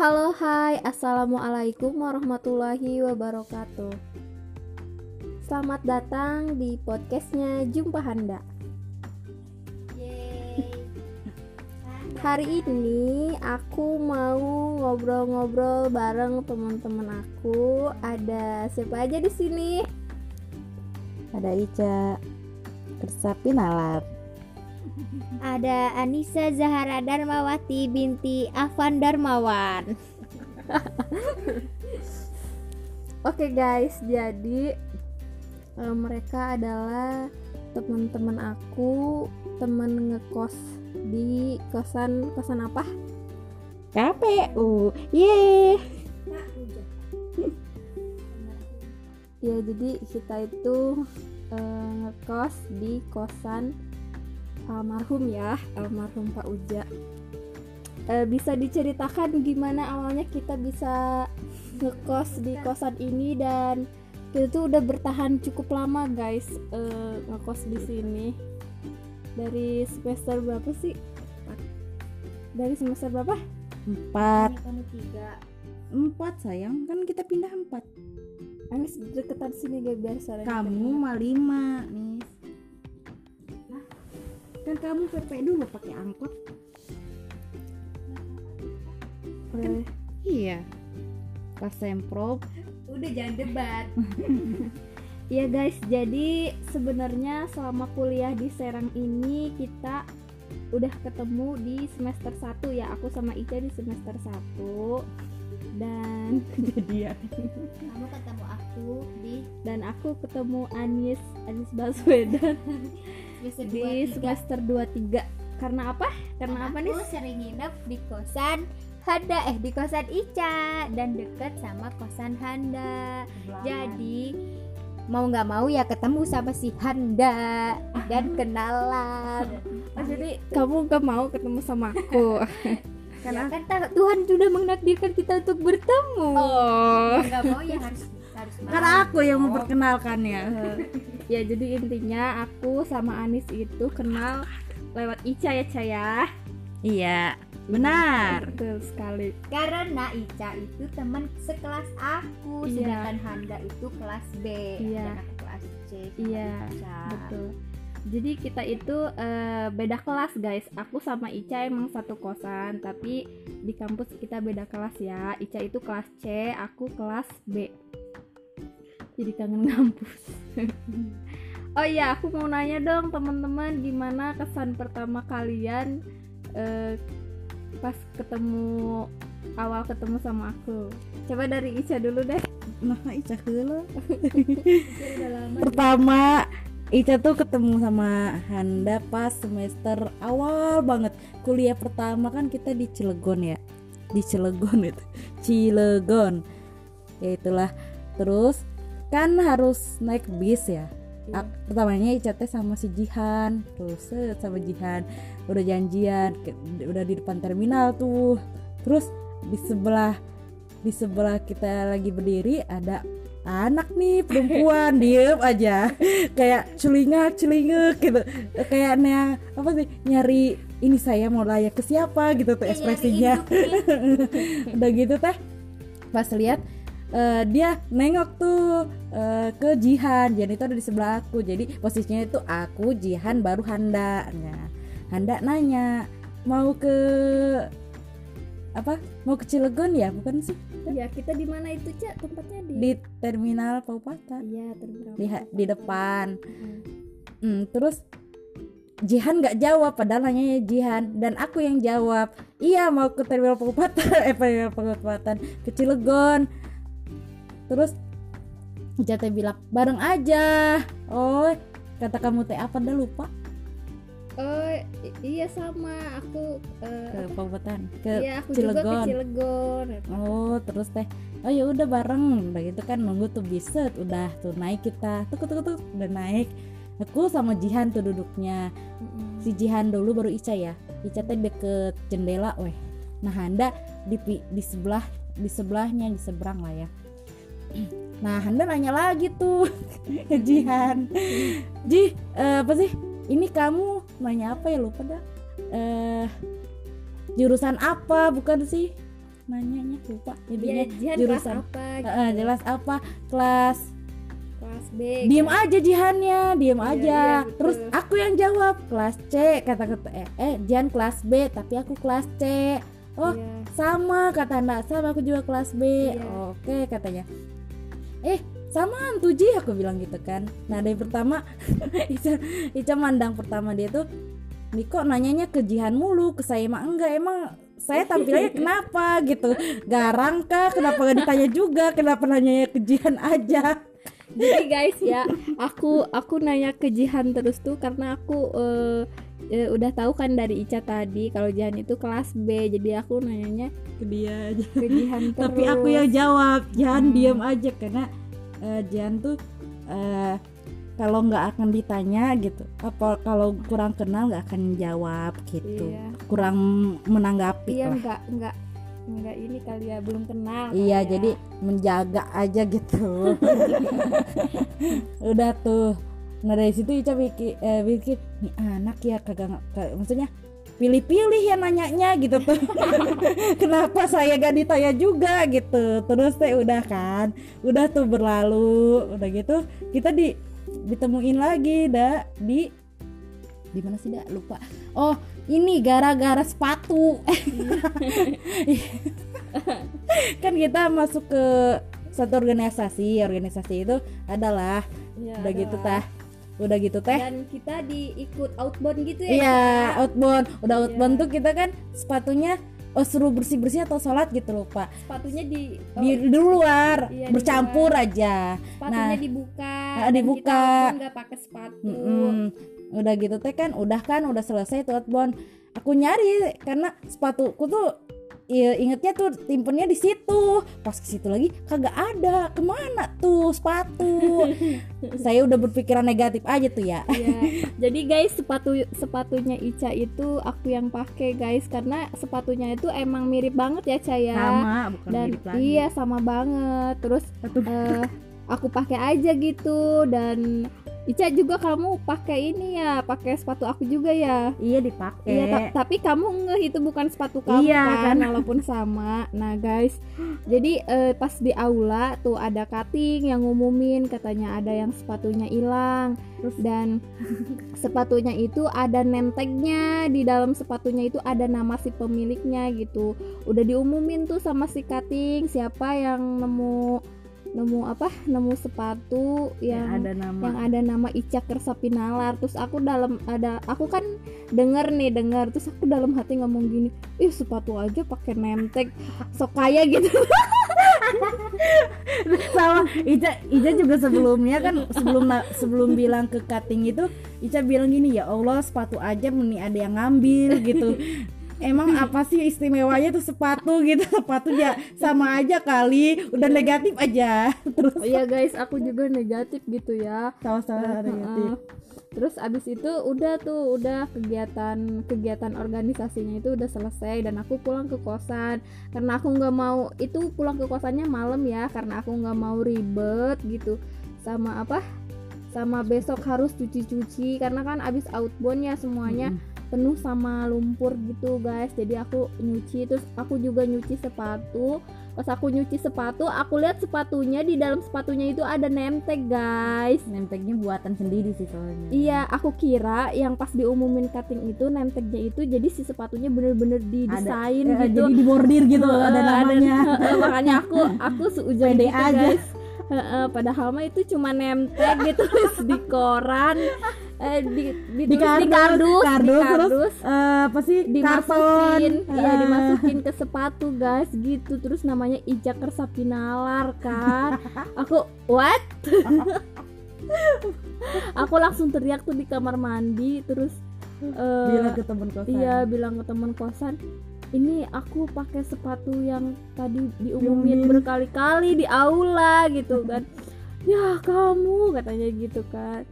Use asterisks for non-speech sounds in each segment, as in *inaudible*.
Halo hai. Assalamualaikum warahmatullahi wabarakatuh. Selamat datang di podcastnya Jumpa Handa. Hari ini aku mau ngobrol-ngobrol bareng teman-teman aku. Ada siapa aja di sini? Ada Ica Tersapi Nalar Ada Anissa Zahara Darmawati binti Afan Darmawan. *laughs* Oke guys, jadi eh, mereka adalah teman-teman aku, teman ngekos di kosan kosan apa? KPU Yeay Ya jadi kita itu eh, ngekos di kosan almarhum ya, almarhum Pak Uja. Eh, bisa diceritakan gimana awalnya kita bisa ngekos di kosan ini dan kita tuh udah bertahan cukup lama guys eh, ngekos di sini. Dari semester berapa sih? Dari semester berapa? Empat Kami tiga. Empat sayang Kan kita pindah empat Anis deketan sini gak biar Kamu mah lima nih Kan kamu PP dulu pakai angkot. Boleh. Iya. Pas semprot. Udah jangan debat. *laughs* Iya guys, jadi sebenarnya selama kuliah di Serang ini kita udah ketemu di semester 1 ya. Aku sama Ica di semester 1 dan *laughs* Kejadian. Kamu ketemu aku di dan aku ketemu Anis Anis Baswedan *laughs* semester di dua tiga. semester 23. Karena apa? Karena apa nih? Aku sering nginep di kosan Handa eh di kosan Ica dan deket sama kosan Handa. Jadi mau nggak mau ya ketemu sama si Handa dan *laughs* kenalan. Oh, jadi kamu gak mau ketemu sama aku? *laughs* Karena kan ta- Tuhan sudah menakdirkan kita untuk bertemu. oh. Nggak mau ya harus Kan aku yang memperkenalkan ya jadi intinya aku sama Anis itu kenal lewat Ica ya Ca ya Iya Benar betul sekali Karena Ica itu teman sekelas aku, Iya. sedangkan Handa itu kelas B Iya. dan aku kelas C. sama Iya, Ica. betul jadi kita itu eh, beda kelas guys aku sama Ica emang satu kosan tapi di kampus kita beda kelas ya Ica itu kelas C aku kelas B jadi kangen ngampus *laughs* oh iya aku mau nanya dong teman-teman gimana kesan pertama kalian eh, pas ketemu awal ketemu sama aku? Coba dari Ica dulu deh. Nah Ica *laughs* Udah lama Pertama Ica tuh ketemu sama Handa pas semester awal banget. Kuliah pertama kan kita di Cilegon ya. Di Cilegon itu. Cilegon. Ya itulah. Terus kan harus naik bis ya? Iya. Ak- Pertamanya Ica teh sama si Jihan. Terus set sama Jihan. Udah janjian ke- Udah di depan terminal tuh. Terus di sebelah Di sebelah kita lagi berdiri ada anak nih perempuan. *laughs* Diem aja. Kayak celingak celingak gitu. Kayak yang apa sih nyari ini saya mau layak ke siapa? gitu tuh ekspresinya. *laughs* udah gitu teh pas lihat eh, dia nengok tuh eh, ke Jihan. Jadi itu ada di sebelah aku. Jadi posisinya itu aku Jihan baru Handa. Nah Handa nanya mau ke apa? Mau ke Cilegon ya? Bukan sih? Ya kita di mana itu cak? Tempatnya di di terminal Paupaten iya terminal di, di depan. Mm. Hmm, terus Jihan nggak jawab. Padahal hanya Jihan. Dan aku yang jawab iya mau ke terminal Paupaten *laughs* eh terminal Paupaten ke Cilegon terus Jate bilang bareng aja. Oh kata kamu teh apa? Dah lupa. Oh iya sama. Aku eh, ke Paupaten ke iya aku juga ke Cilegon. Cilegon. Oh terus teh oh ya udah bareng. Udah gitu kan nunggu tuh biset udah tuh naik kita. Tuh tuh tuh udah naik. Aku sama Jihan tuh duduknya. Mm-mm. si Jihan dulu baru Ica ya. Ica teh deket jendela weh. Nah Handa di di sebelah di sebelahnya di seberang lah ya *clears throat* nah Handa nanya lagi tuh *laughs* ke Jihan. Ji eh, apa sih? Ini kamu nanya apa ya? Lupa dah. Eh jurusan apa? Bukan sih nanyanya lupa Dia intinya Jihan kelas jurusan. apa gitu. Heeh, jelas apa? Kelas kelas B diem aja jihannya diem Iya, aja. betul. terus aku yang jawab kelas C kata kata eh, eh Jihan kelas B tapi aku kelas C. Oh Iya. sama kata Anda sama aku juga kelas B. Iya. oke katanya eh sama tuh Ji. Aku bilang gitu kan. Nah dari pertama *laughs* Ica Ica mandang pertama dia tuh nih kok nanyanya ke Jihan mulu? Ke saya mah enggak. Emang saya tampilannya *laughs* kenapa? Gitu. Garang kah? Kenapa gak ditanya juga? Kenapa nanyanya ke Jihan aja? Jadi guys ya aku aku nanya ke Jihan terus tuh karena aku eh, eh, udah tahu kan dari Ica tadi kalau Jihan itu kelas B. Jadi aku nanyanya ke dia aja. ke Jihan terus *laughs* tapi aku yang jawab Jihan Hmm. diam aja. Karena eh, Jihan tuh eh, kalau nggak akan ditanya gitu apa kalau kurang kenal nggak akan jawab gitu. Iya. Kurang menanggapi iya lah. enggak enggak enggak ini kali ya belum kenal iya ya. jadi menjaga aja gitu. *laughs* Udah tuh nah dari situ Ica pikir eh, pikir nih anak ya kagak nggak- kagak- maksudnya pilih-pilih ya nanyanya gitu tuh. *laughs* Kenapa saya gak ditanya juga? Gitu. Terus teh udah kan udah tuh berlalu. Udah gitu kita di ditemuin lagi dah di di mana sih dah lupa. Oh ini gara-gara sepatu. *laughs* Kan kita masuk ke satu organisasi organisasi itu adalah Iya, udah gitu adalah. tah udah gitu teh dan kita diikut outbound gitu ya iya Kak? outbound udah outbound Iya. tuh kita kan sepatunya oh suruh bersih bersih atau sholat gitu loh pak sepatunya di oh, di, di luar Iya, di bercampur aja sepatunya nah, dibuka ah, dan dibuka. kita outbound nggak pakai sepatu Mm-mm. udah gitu teh kan udah kan udah selesai tuh outbound aku nyari karena sepatuku tuh Iya, ingetnya tuh timpennya di situ. Pas ke situ lagi kagak ada. Ke mana tuh sepatu? *laughs* Saya udah berpikiran negatif aja tuh ya. Iya. Jadi guys, sepatu sepatunya Ica itu aku yang pakai guys karena sepatunya itu emang mirip banget ya Ca ya. Sama, bukan dan mirip lagi. iya sama banget. Terus eh, aku pakai aja gitu dan Ica juga kamu pakai ini ya, pakai sepatu aku juga ya. iya dipakai. Iya, ta- tapi kamu ngeh itu bukan sepatu kamu Iya, kan, kan? *laughs* walaupun sama. Nah, guys, jadi eh, pas di aula tuh ada cutting yang ngumumin katanya ada yang sepatunya hilang. Dan sepatunya itu ada name tag-nya di dalam sepatunya itu ada nama si pemiliknya gitu. Udah diumumin tuh sama si cutting siapa yang nemu nemu apa? Nemu sepatu yang yang ada nama. yang ada nama Ica Kersapinalar terus aku dalam ada aku kan denger nih denger terus aku dalam hati ngomong gini ih sepatu aja pakai name tag sok kaya gitu *laughs* sama Ica Ica juga sebelumnya kan sebelum sebelum bilang ke cutting itu Ica bilang gini ya Allah sepatu aja nih ada yang ngambil gitu *laughs* Emang *laughs* apa sih istimewanya tuh sepatu gitu? *laughs* Sepatu ya sama aja kali. Udah negatif aja. *laughs* Terus iya guys aku juga negatif gitu ya. Sama-sama negatif. Heeh. terus abis itu udah tuh udah kegiatan kegiatan organisasinya itu udah selesai dan aku pulang ke kosan. Karena aku nggak mau itu pulang ke kosannya malam ya karena aku nggak mau ribet gitu. Sama apa? Sama besok harus cuci-cuci karena kan abis outbound ya semuanya penuh sama lumpur gitu guys jadi aku nyuci terus aku juga nyuci sepatu pas aku nyuci sepatu aku lihat sepatunya di dalam sepatunya itu ada name tag guys nempelnya buatan sendiri sih soalnya Iya, aku kira yang pas diumumin cutting itu name tag-nya itu jadi si sepatunya bener-bener didesain Eh, gitu. jadi dibordir gitu Eh, ada namanya Heeh, *laughs* makanya aku aku seujon Pede gitu aja. guys. Heeh, padahal mah itu cuma name tag ditulis di koran, *laughs* eh di di ditulis kardus, di kardus, kardus, di terus kardus. eh, apa sih dimasukin karton. iya Eh, dimasukin ke sepatu guys gitu. Terus namanya Ija Kersapinalar kan. Aku what? *laughs* Aku langsung teriak tuh di kamar mandi terus eh, bilang ke temen kosan. iya bilang ke teman kosan ini aku pakai sepatu yang tadi diumumin Diumumin. berkali-kali di aula gitu kan. Ya kamu katanya gitu kan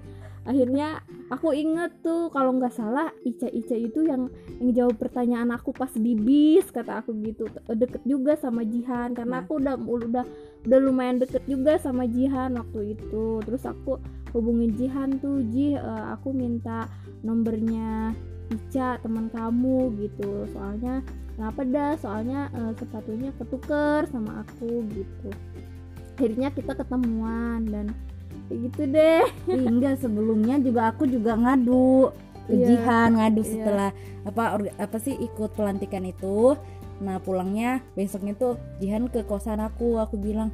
akhirnya aku inget tuh kalau nggak salah Ica Ica itu yang yang jawab pertanyaan aku pas di bis kata aku gitu. Deket juga sama Jihan karena Nah. aku udah udah udah lumayan deket juga sama Jihan waktu itu. Terus aku hubungin Jihan tuh Ji eh, aku minta nomornya Ica teman kamu gitu. Soalnya kenapa dah? Soalnya eh, sepatunya ketuker sama aku gitu. Akhirnya kita ketemuan dan gitu deh Ih, enggak sebelumnya juga aku juga ngadu Iya, Jihan ngadu iya. setelah apa orga- apa sih ikut pelantikan itu nah pulangnya besoknya tuh Jihan ke kosan aku aku bilang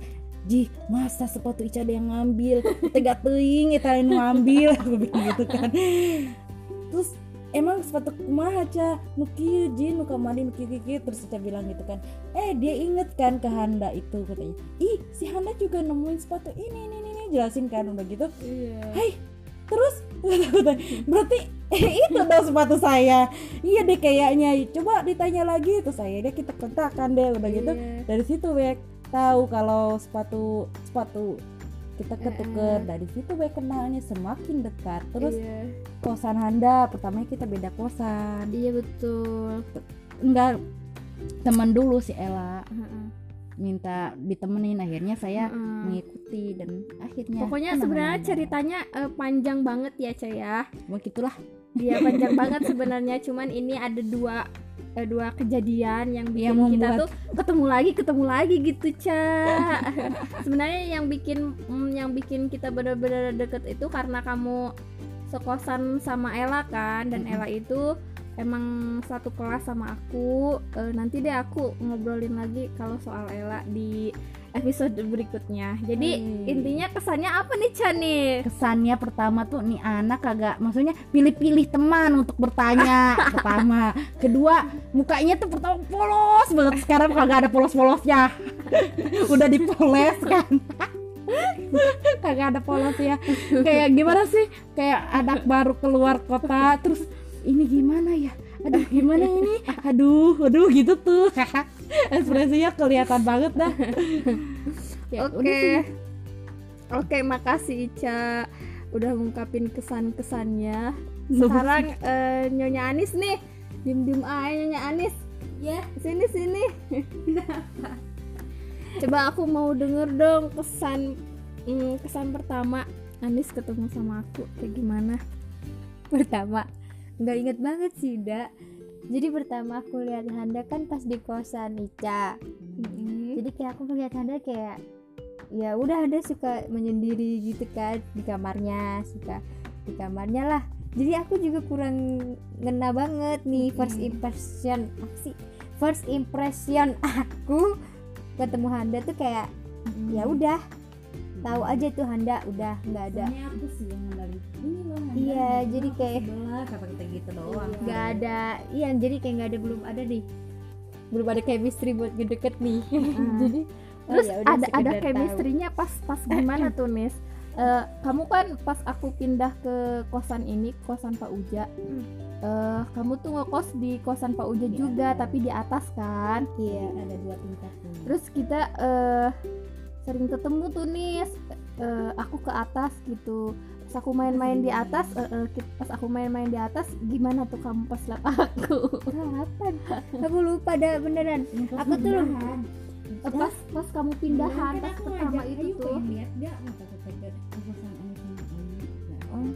Ji, masa sepatu Ica ada yang ngambil? Tega teuing eta anu ngambil *laughs* aku bilang gitu kan. Terus emang sepatu kumaha Ca? Nu kieu Ji, nu kamari nu kieu kieu terus Ica bilang gitu kan. Eh, dia inget kan ke Handa itu katanya. Ih, si Handa juga nemuin sepatu ini ini ini, ini. Jelasin kan udah gitu iya Hai, terus berarti itu dong sepatu saya. Iya deh kayaknya. Coba ditanya lagi terus saya dia kita kontakkan deh udah gitu. Iya. Dari situ Bek tahu kalau sepatu sepatu kita ketuker dari situ Bek kenalnya semakin dekat. Terus iya. kosan Handa pertamanya kita beda kosan. iya betul Enggak teman dulu si Ella. Minta ditemenin akhirnya saya Heeh. mengikuti dan akhirnya pokoknya sebenarnya ceritanya eh, panjang banget ya Ca ya. Begitulah Iya panjang *laughs* banget sebenarnya. Cuman ini ada dua eh, dua kejadian yang bikin Yang kita tuh ketemu lagi ketemu lagi gitu ca *laughs* sebenarnya yang bikin mm, yang bikin kita benar-benar deket itu karena kamu sekosan sama Ella kan dan Mm-mm. Ella itu emang satu kelas sama aku Eh, nanti deh aku ngobrolin lagi kalau soal Ella di episode berikutnya. Jadi Hmm. intinya kesannya apa nih Ca nih? Kesannya pertama tuh nih anak kagak maksudnya pilih-pilih teman untuk bertanya *laughs* pertama. Kedua mukanya tuh pertama polos banget. Sekarang kagak ada polos-polosnya. *laughs* Udah dipoles kan? *laughs* Kagak ada polos ya. Kayak gimana sih? Kayak anak baru keluar kota terus ini gimana ya aduh gimana ini aduh aduh gitu tuh *laughs* ekspresinya kelihatan banget dah Ya, Oke. sih. Oke, makasih Ica udah ngungkapin kesan-kesannya. Sekarang eh, Nyonya Anis nih. Diem-diem aja Nyonya Anis. Ya. Sini sini. Coba aku mau denger dong kesan mm, kesan pertama Anis ketemu sama aku kayak gimana? pertama nggak inget banget sih da jadi pertama aku lihat Handa kan pas di kosan Ica. Jadi kayak aku ngeliat Handa kayak ya udah Handa suka menyendiri gitu kan di kamarnya suka di kamarnya lah. Jadi aku juga kurang ngena banget nih first impression apa sih? First impression aku ketemu Handa tuh kayak ya udah tahu aja tuh Handa udah nggak ada. Aku sih yang dari Iya, jadi kayak- kata kita gitu doang nggak ada. Iya jadi kayak nggak ada belum ada nih. Belum ada chemistry buat ngedeket nih. *laughs* Jadi oh Terus ya ada ada chemistry-nya pas pas gimana tuh Nis? Eh, kamu kan pas aku pindah ke kosan ini kosan Pak Uja, eh, kamu tuh ngekos di kosan Pak Uja Iya. juga tapi di atas kan. iya ada dua tingkat Terus kita eh, sering ketemu tuh Nis, Eh, aku ke atas gitu. Pas aku main-main di atas, eh, ki- pas aku main-main di atas, gimana tuh kamu pas liat *laughs* aku? kapan aku lupa dah beneran Aku tuh lu- Eh, pas pas kamu pindahan pas pertama itu "Ayo tuh. lihat Oh.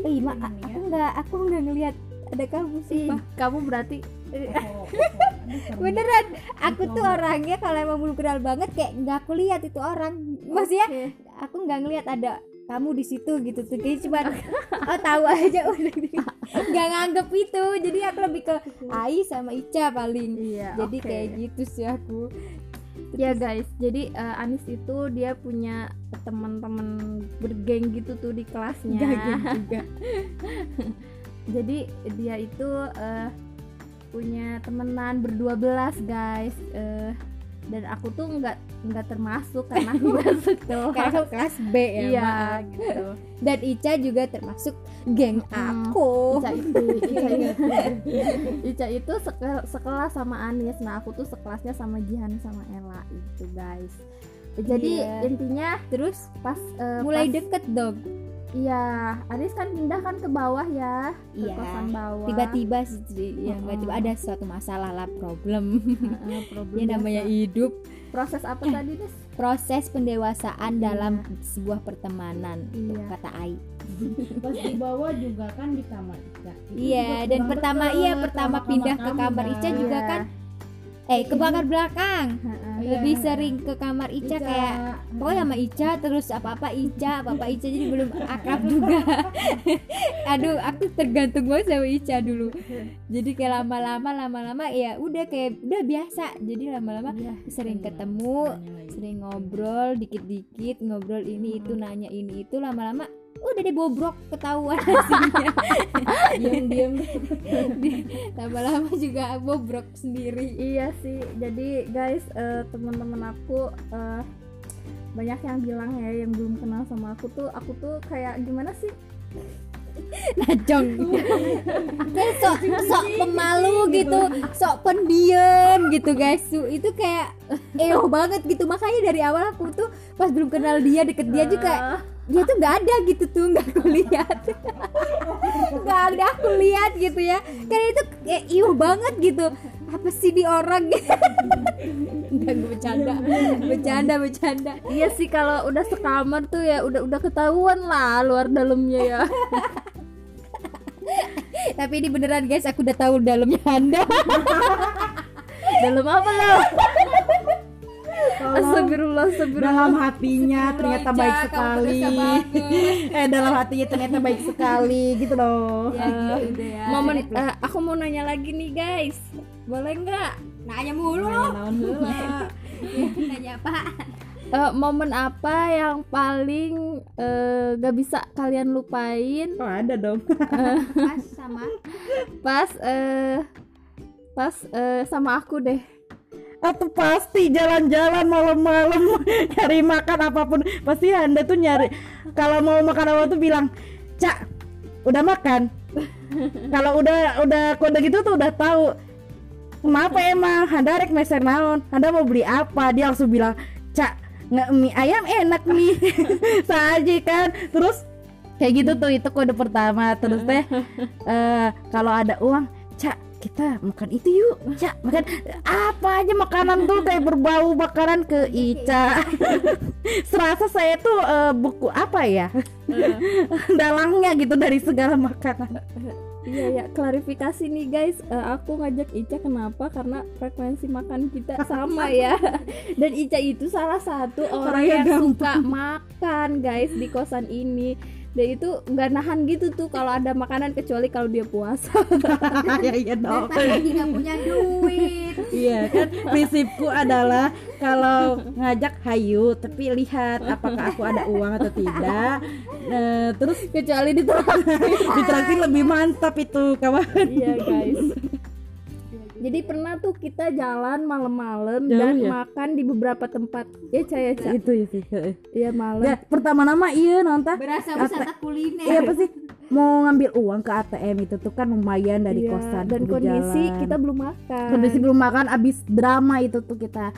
Eh ma pengen aku lihat. nggak aku nggak ngelihat ada kamu sih Ih, kamu berarti *laughs* Beneran aku tuh orangnya kalau emang belum kenal banget kayak nggak aku lihat itu orang. Maksudnya Oke. aku nggak ngelihat ada kamu di situ gitu tuh. Kayak cuma oh tahu aja *laughs* udah. Nggak nganggep itu. Jadi aku lebih ke Ai sama Ica paling. Iya, jadi kayak gitu sih aku. Ya guys, jadi eh, Anis itu dia punya teman-teman bergeng gitu tuh di kelasnya. juga. *laughs* Jadi dia itu eh, punya temenan berdua belas guys. Eh, dan aku tuh nggak nggak termasuk karena aku masuk *laughs* karena aku kelas B ya Iya maaf. gitu. dan Ica juga termasuk geng aku Ica itu, *laughs* Ica itu, Ica itu seke- sekelas sama Anis. Nah aku tuh sekelasnya sama Jihan sama Ella itu guys. Jadi Iya. intinya terus pas eh, mulai pas- deket dong Iya, Aris kan pindah kan ke bawah ya, ke Iya. kosan bawah. tiba-tiba sih, ya nggak tiba Mm-mm. ada suatu masalah lah problem Heeh, *laughs* problem ya namanya hidup proses apa tadi Des? proses pendewasaan Iya. dalam sebuah pertemanan Iya. kata Ai *laughs* pas di bawah juga kan di kamar Ica iya dan pertama iya pertama pindah ke kamar kan. Ica juga Iya. kan eh ke belakang belakang Heeh. Iya. lebih sering ke kamar Ica, Ica. kayak pokoknya sama Ica terus apa apa Ica apa apa Ica jadi belum akrab juga *laughs* aduh aku tergantung banget sama Ica dulu jadi kayak lama-lama lama-lama ya udah kayak udah biasa jadi lama-lama Iya. sering ketemu sering ngobrol dikit-dikit ngobrol ini itu nanya ini itu lama-lama udah deh bobrok ketahuan hasilnya. *laughs* Diam-diam Di- lama-lama juga bobrok sendiri. Iya sih, jadi guys eh, teman-teman aku eh, banyak yang bilang ya yang belum kenal sama aku tuh aku tuh kayak gimana sih? najong. Kayak sok sok pemalu gitu sok pendiam gitu guys. Itu kayak eo banget gitu. Makanya dari awal aku tuh pas belum kenal dia deket dia juga Eh, dia tuh nggak ada gitu tuh nggak aku lihat. *laughs* Nggak ada aku lihat gitu ya. Karena itu kayak iuh banget gitu. Apa sih di orang? Gitu *laughs* nggak gue bercanda. Bercanda bercanda. Iya sih kalau udah sekamar tuh ya udah udah ketahuan lah luar dalamnya ya. *laughs* tapi ini beneran guys aku udah tahu dalamnya anda. Dalam apa Astagfirullah, astagfirullah. dalam hatinya ternyata baik sekali. *laughs* eh dalam hatinya ternyata baik sekali gitu loh. Ya gitu deh ya. Momen, eh, aku mau nanya lagi nih guys, boleh nggak? nanya mulu. Nanya heula. *laughs* nanya apa Eh, momen apa yang paling eh, gak bisa kalian lupain? Oh ada dong. Pas sama? *laughs* Pas eh pas eh, sama aku deh atau pasti jalan-jalan malam-malam *laughs* nyari makan apa pun. Pasti anda tuh nyari. Kalau mau makan apa tuh bilang cak udah makan. *laughs* Kalau udah udah kode gitu tuh udah tahu. Kenapa emang anda rek meser naon? Anda mau beli apa? Dia langsung bilang cak nggak mie ayam enak nih. *laughs* Saja kan. Terus kayak gitu tuh itu kode pertama. Terus teh eh, kalau ada uang kita makan itu yuk. Cak makan apa aja makanan tuh? Kayak berbau makanan ke Ica. *laughs* Serasa saya tuh eh, buku apa ya? *laughs* Dalangnya gitu dari segala makanan. Iya ya, klarifikasi nih guys. Eh, aku ngajak Ica kenapa? Karena frekuensi makan kita sama *laughs* ya. Dan Ica itu salah satu orang yang suka makan guys di kosan ini. Dan itu nggak nahan gitu tuh kalau ada makanan kecuali kalau dia puasa. *laughs* ya iya dong Tapi lagi nggak punya duit iya kan prinsipku adalah kalau ngajak hayu tapi lihat apakah aku ada uang atau tidak Eh, terus kecuali di *laughs* ditraktir lebih mantap itu kawan Iya guys. Jadi pernah tuh kita jalan malam-malam dan ya? makan di beberapa tempat. Ya Ca ya Ca. itu ya sih Iya malam. ya pertama nama iya nonton berasa wisata kuliner Iya apa sih mau ngambil uang ke ATM itu tuh kan lumayan dari Iya, kosan dan di kondisi jalan. kita belum makan. kondisi belum makan abis drama itu tuh kita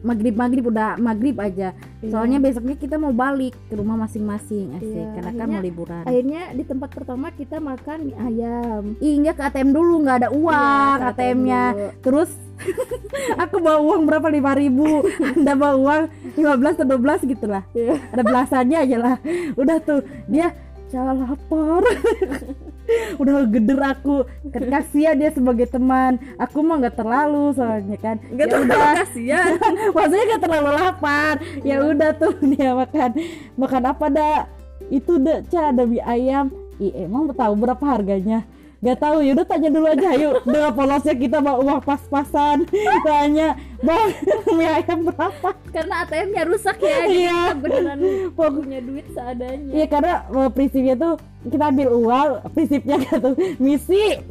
maghrib maghrib udah maghrib aja. Iya. soalnya besoknya kita mau balik ke rumah masing-masing asik. Iya, karena kan akhirnya- mau liburan. akhirnya di tempat pertama kita makan mie ayam. Ih, enggak ke ATM dulu nggak ada uang Iya, ATM-nya dulu. terus *laughs* aku bawa uang berapa? Lima ribu. Anda bawa uang 15 atau 12 gitu lah Iya. ada belasannya aja lah. Udah tuh dia cara lapar *laughs* *laughs* udah geder aku. *laughs* Kasihan dia sebagai teman. Aku mah nggak terlalu soalnya kan. Nggak Ya terlalu kasihan. *laughs* maksudnya nggak terlalu lapar. Ya udah tuh dia makan. Makan apa dah itu deh ca ada mie ayam. Ih, emang tahu berapa harganya Gak tahu ya udah tanya dulu aja yuk. Dengan polosnya kita bawa uang pas-pasan. Tanya bang mie ayam berapa? Karena ATM-nya rusak ya jadi Iya. beneran punya duit seadanya. Iya karena eh, prinsipnya tuh kita ambil uang prinsipnya *laughs* gitu misi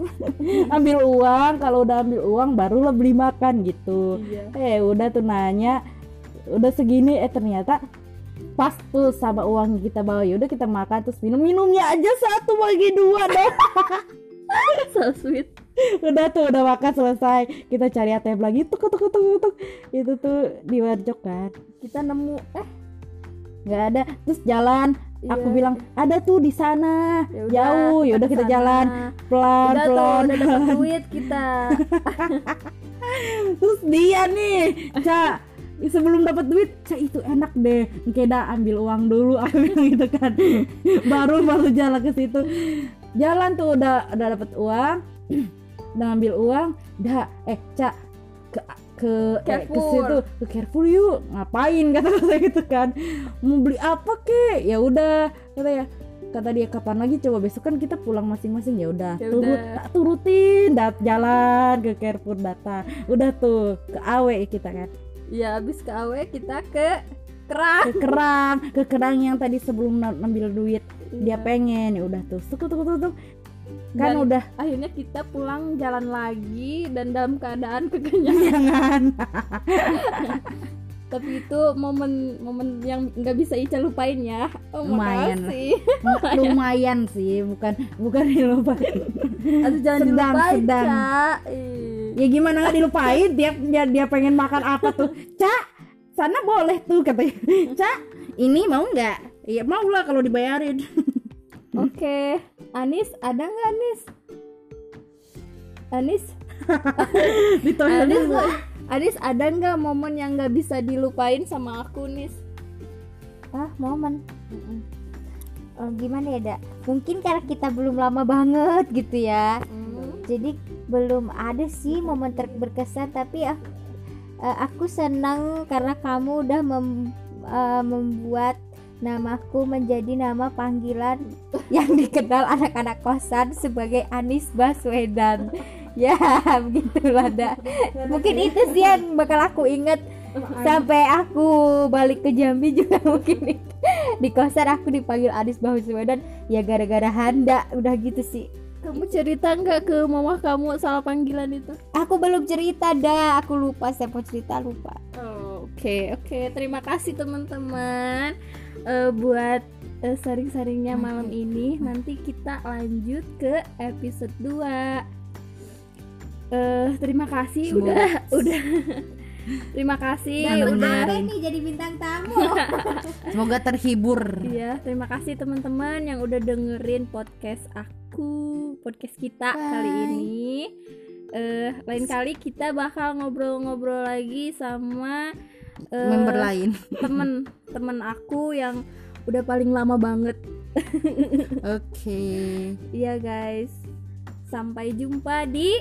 ambil uang kalau udah ambil uang baru lo beli makan gitu. Iya. eh udah tuh nanya udah segini eh ternyata pas tuh sama uang kita bawa ya udah kita makan terus minum. Minumnya aja satu bagi dua dong *laughs* *laughs* so sweet. Udah tuh udah makan selesai. Kita cari ATM lagi. Tuk tuk tuk tuk tuk. itu tuh di warjok kan. Kita nemu eh nggak ada. Terus jalan. Aku Iya. bilang ada tuh di sana. Ya udah, jauh. Ya udah kita ke sana. jalan. Pelan udah tuh pelan. udah dapat *laughs* duit kita. *laughs* Terus dia nih cak sebelum dapat duit cak itu enak deh. Keda ambil uang dulu. Aku bilang gitu kan. Baru baru jalan ke situ jalan tuh udah udah dapat uang *clears throat* udah ngambil uang dah eh cak ke ke eh, ke situ ke Carrefour yuk ngapain *laughs* kata saya gitu kan. Mau beli apa kek ya udah kata ya kata dia kapan lagi? Coba besok kan kita pulang masing-masing. Ya udah Ya turut tak turutin dat jalan ke Carrefour datang. Udah tuh ke awe kita kan. Ya habis ke awe kita ke kerang. Ke kerang ke kerang yang tadi sebelum ngambil duit dia pengen ya udah tuh tuh tuh tuh, tuh. kan Dan- udah. akhirnya kita pulang jalan lagi dan dalam keadaan *laughs* kekenyangan. *laughs* Tapi itu momen momen yang nggak bisa Ica lupain ya. Oh, Lumayan makasih. *laughs* Lumayan sih bukan bukan dilupain. Aduh jangan Sedang, dilupain sedang. Ca. Ih. ya gimana nggak dilupain? Dia, dia dia pengen makan apa tuh? Cak sana boleh tuh katanya. Cak ini mau nggak iya mau lah kalau dibayarin. *laughs* Oke, Anis ada nggak Anis? Anis, *laughs* ditanya Anis, Anis ada nggak momen yang nggak bisa dilupain sama aku Nis? ah momen? Oh, gimana ya dak? Mungkin karena kita belum lama banget gitu ya. Jadi belum ada sih momen ter berkesan tapi ah, eh, aku senang karena kamu udah mem- eh, membuat namaku menjadi nama panggilan yang dikenal anak-anak kosan sebagai Anis Baswedan. *laughs* Ya begitulah dak. Mungkin itu sih yang bakal aku inget sampai aku balik ke Jambi juga *laughs* mungkin itu. di kosan aku dipanggil Anis Baswedan. Ya gara-gara Handa udah gitu sih. Kamu cerita nggak ke mama kamu soal panggilan itu? aku belum cerita dah aku lupa saya mau cerita lupa. Oh, Oke oke. Terima kasih teman-teman Eh, buat eh, sharing-sharingnya malam ini nanti kita lanjut ke episode 2 eh terima kasih Semoga- udah udah. *laughs* Terima kasih udah nih jadi bintang tamu. *laughs* Semoga terhibur. Iya, terima kasih teman-teman yang udah dengerin podcast aku, podcast kita kali Bye. ini. Eh, lain kali kita bakal ngobrol-ngobrol lagi sama eh, member lain *laughs* temen-temen aku yang udah paling lama banget. *laughs* oke Iya guys, sampai jumpa di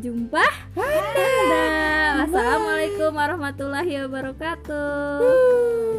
jumpa Handa. Wassalamualaikum warahmatullahi wabarakatuh.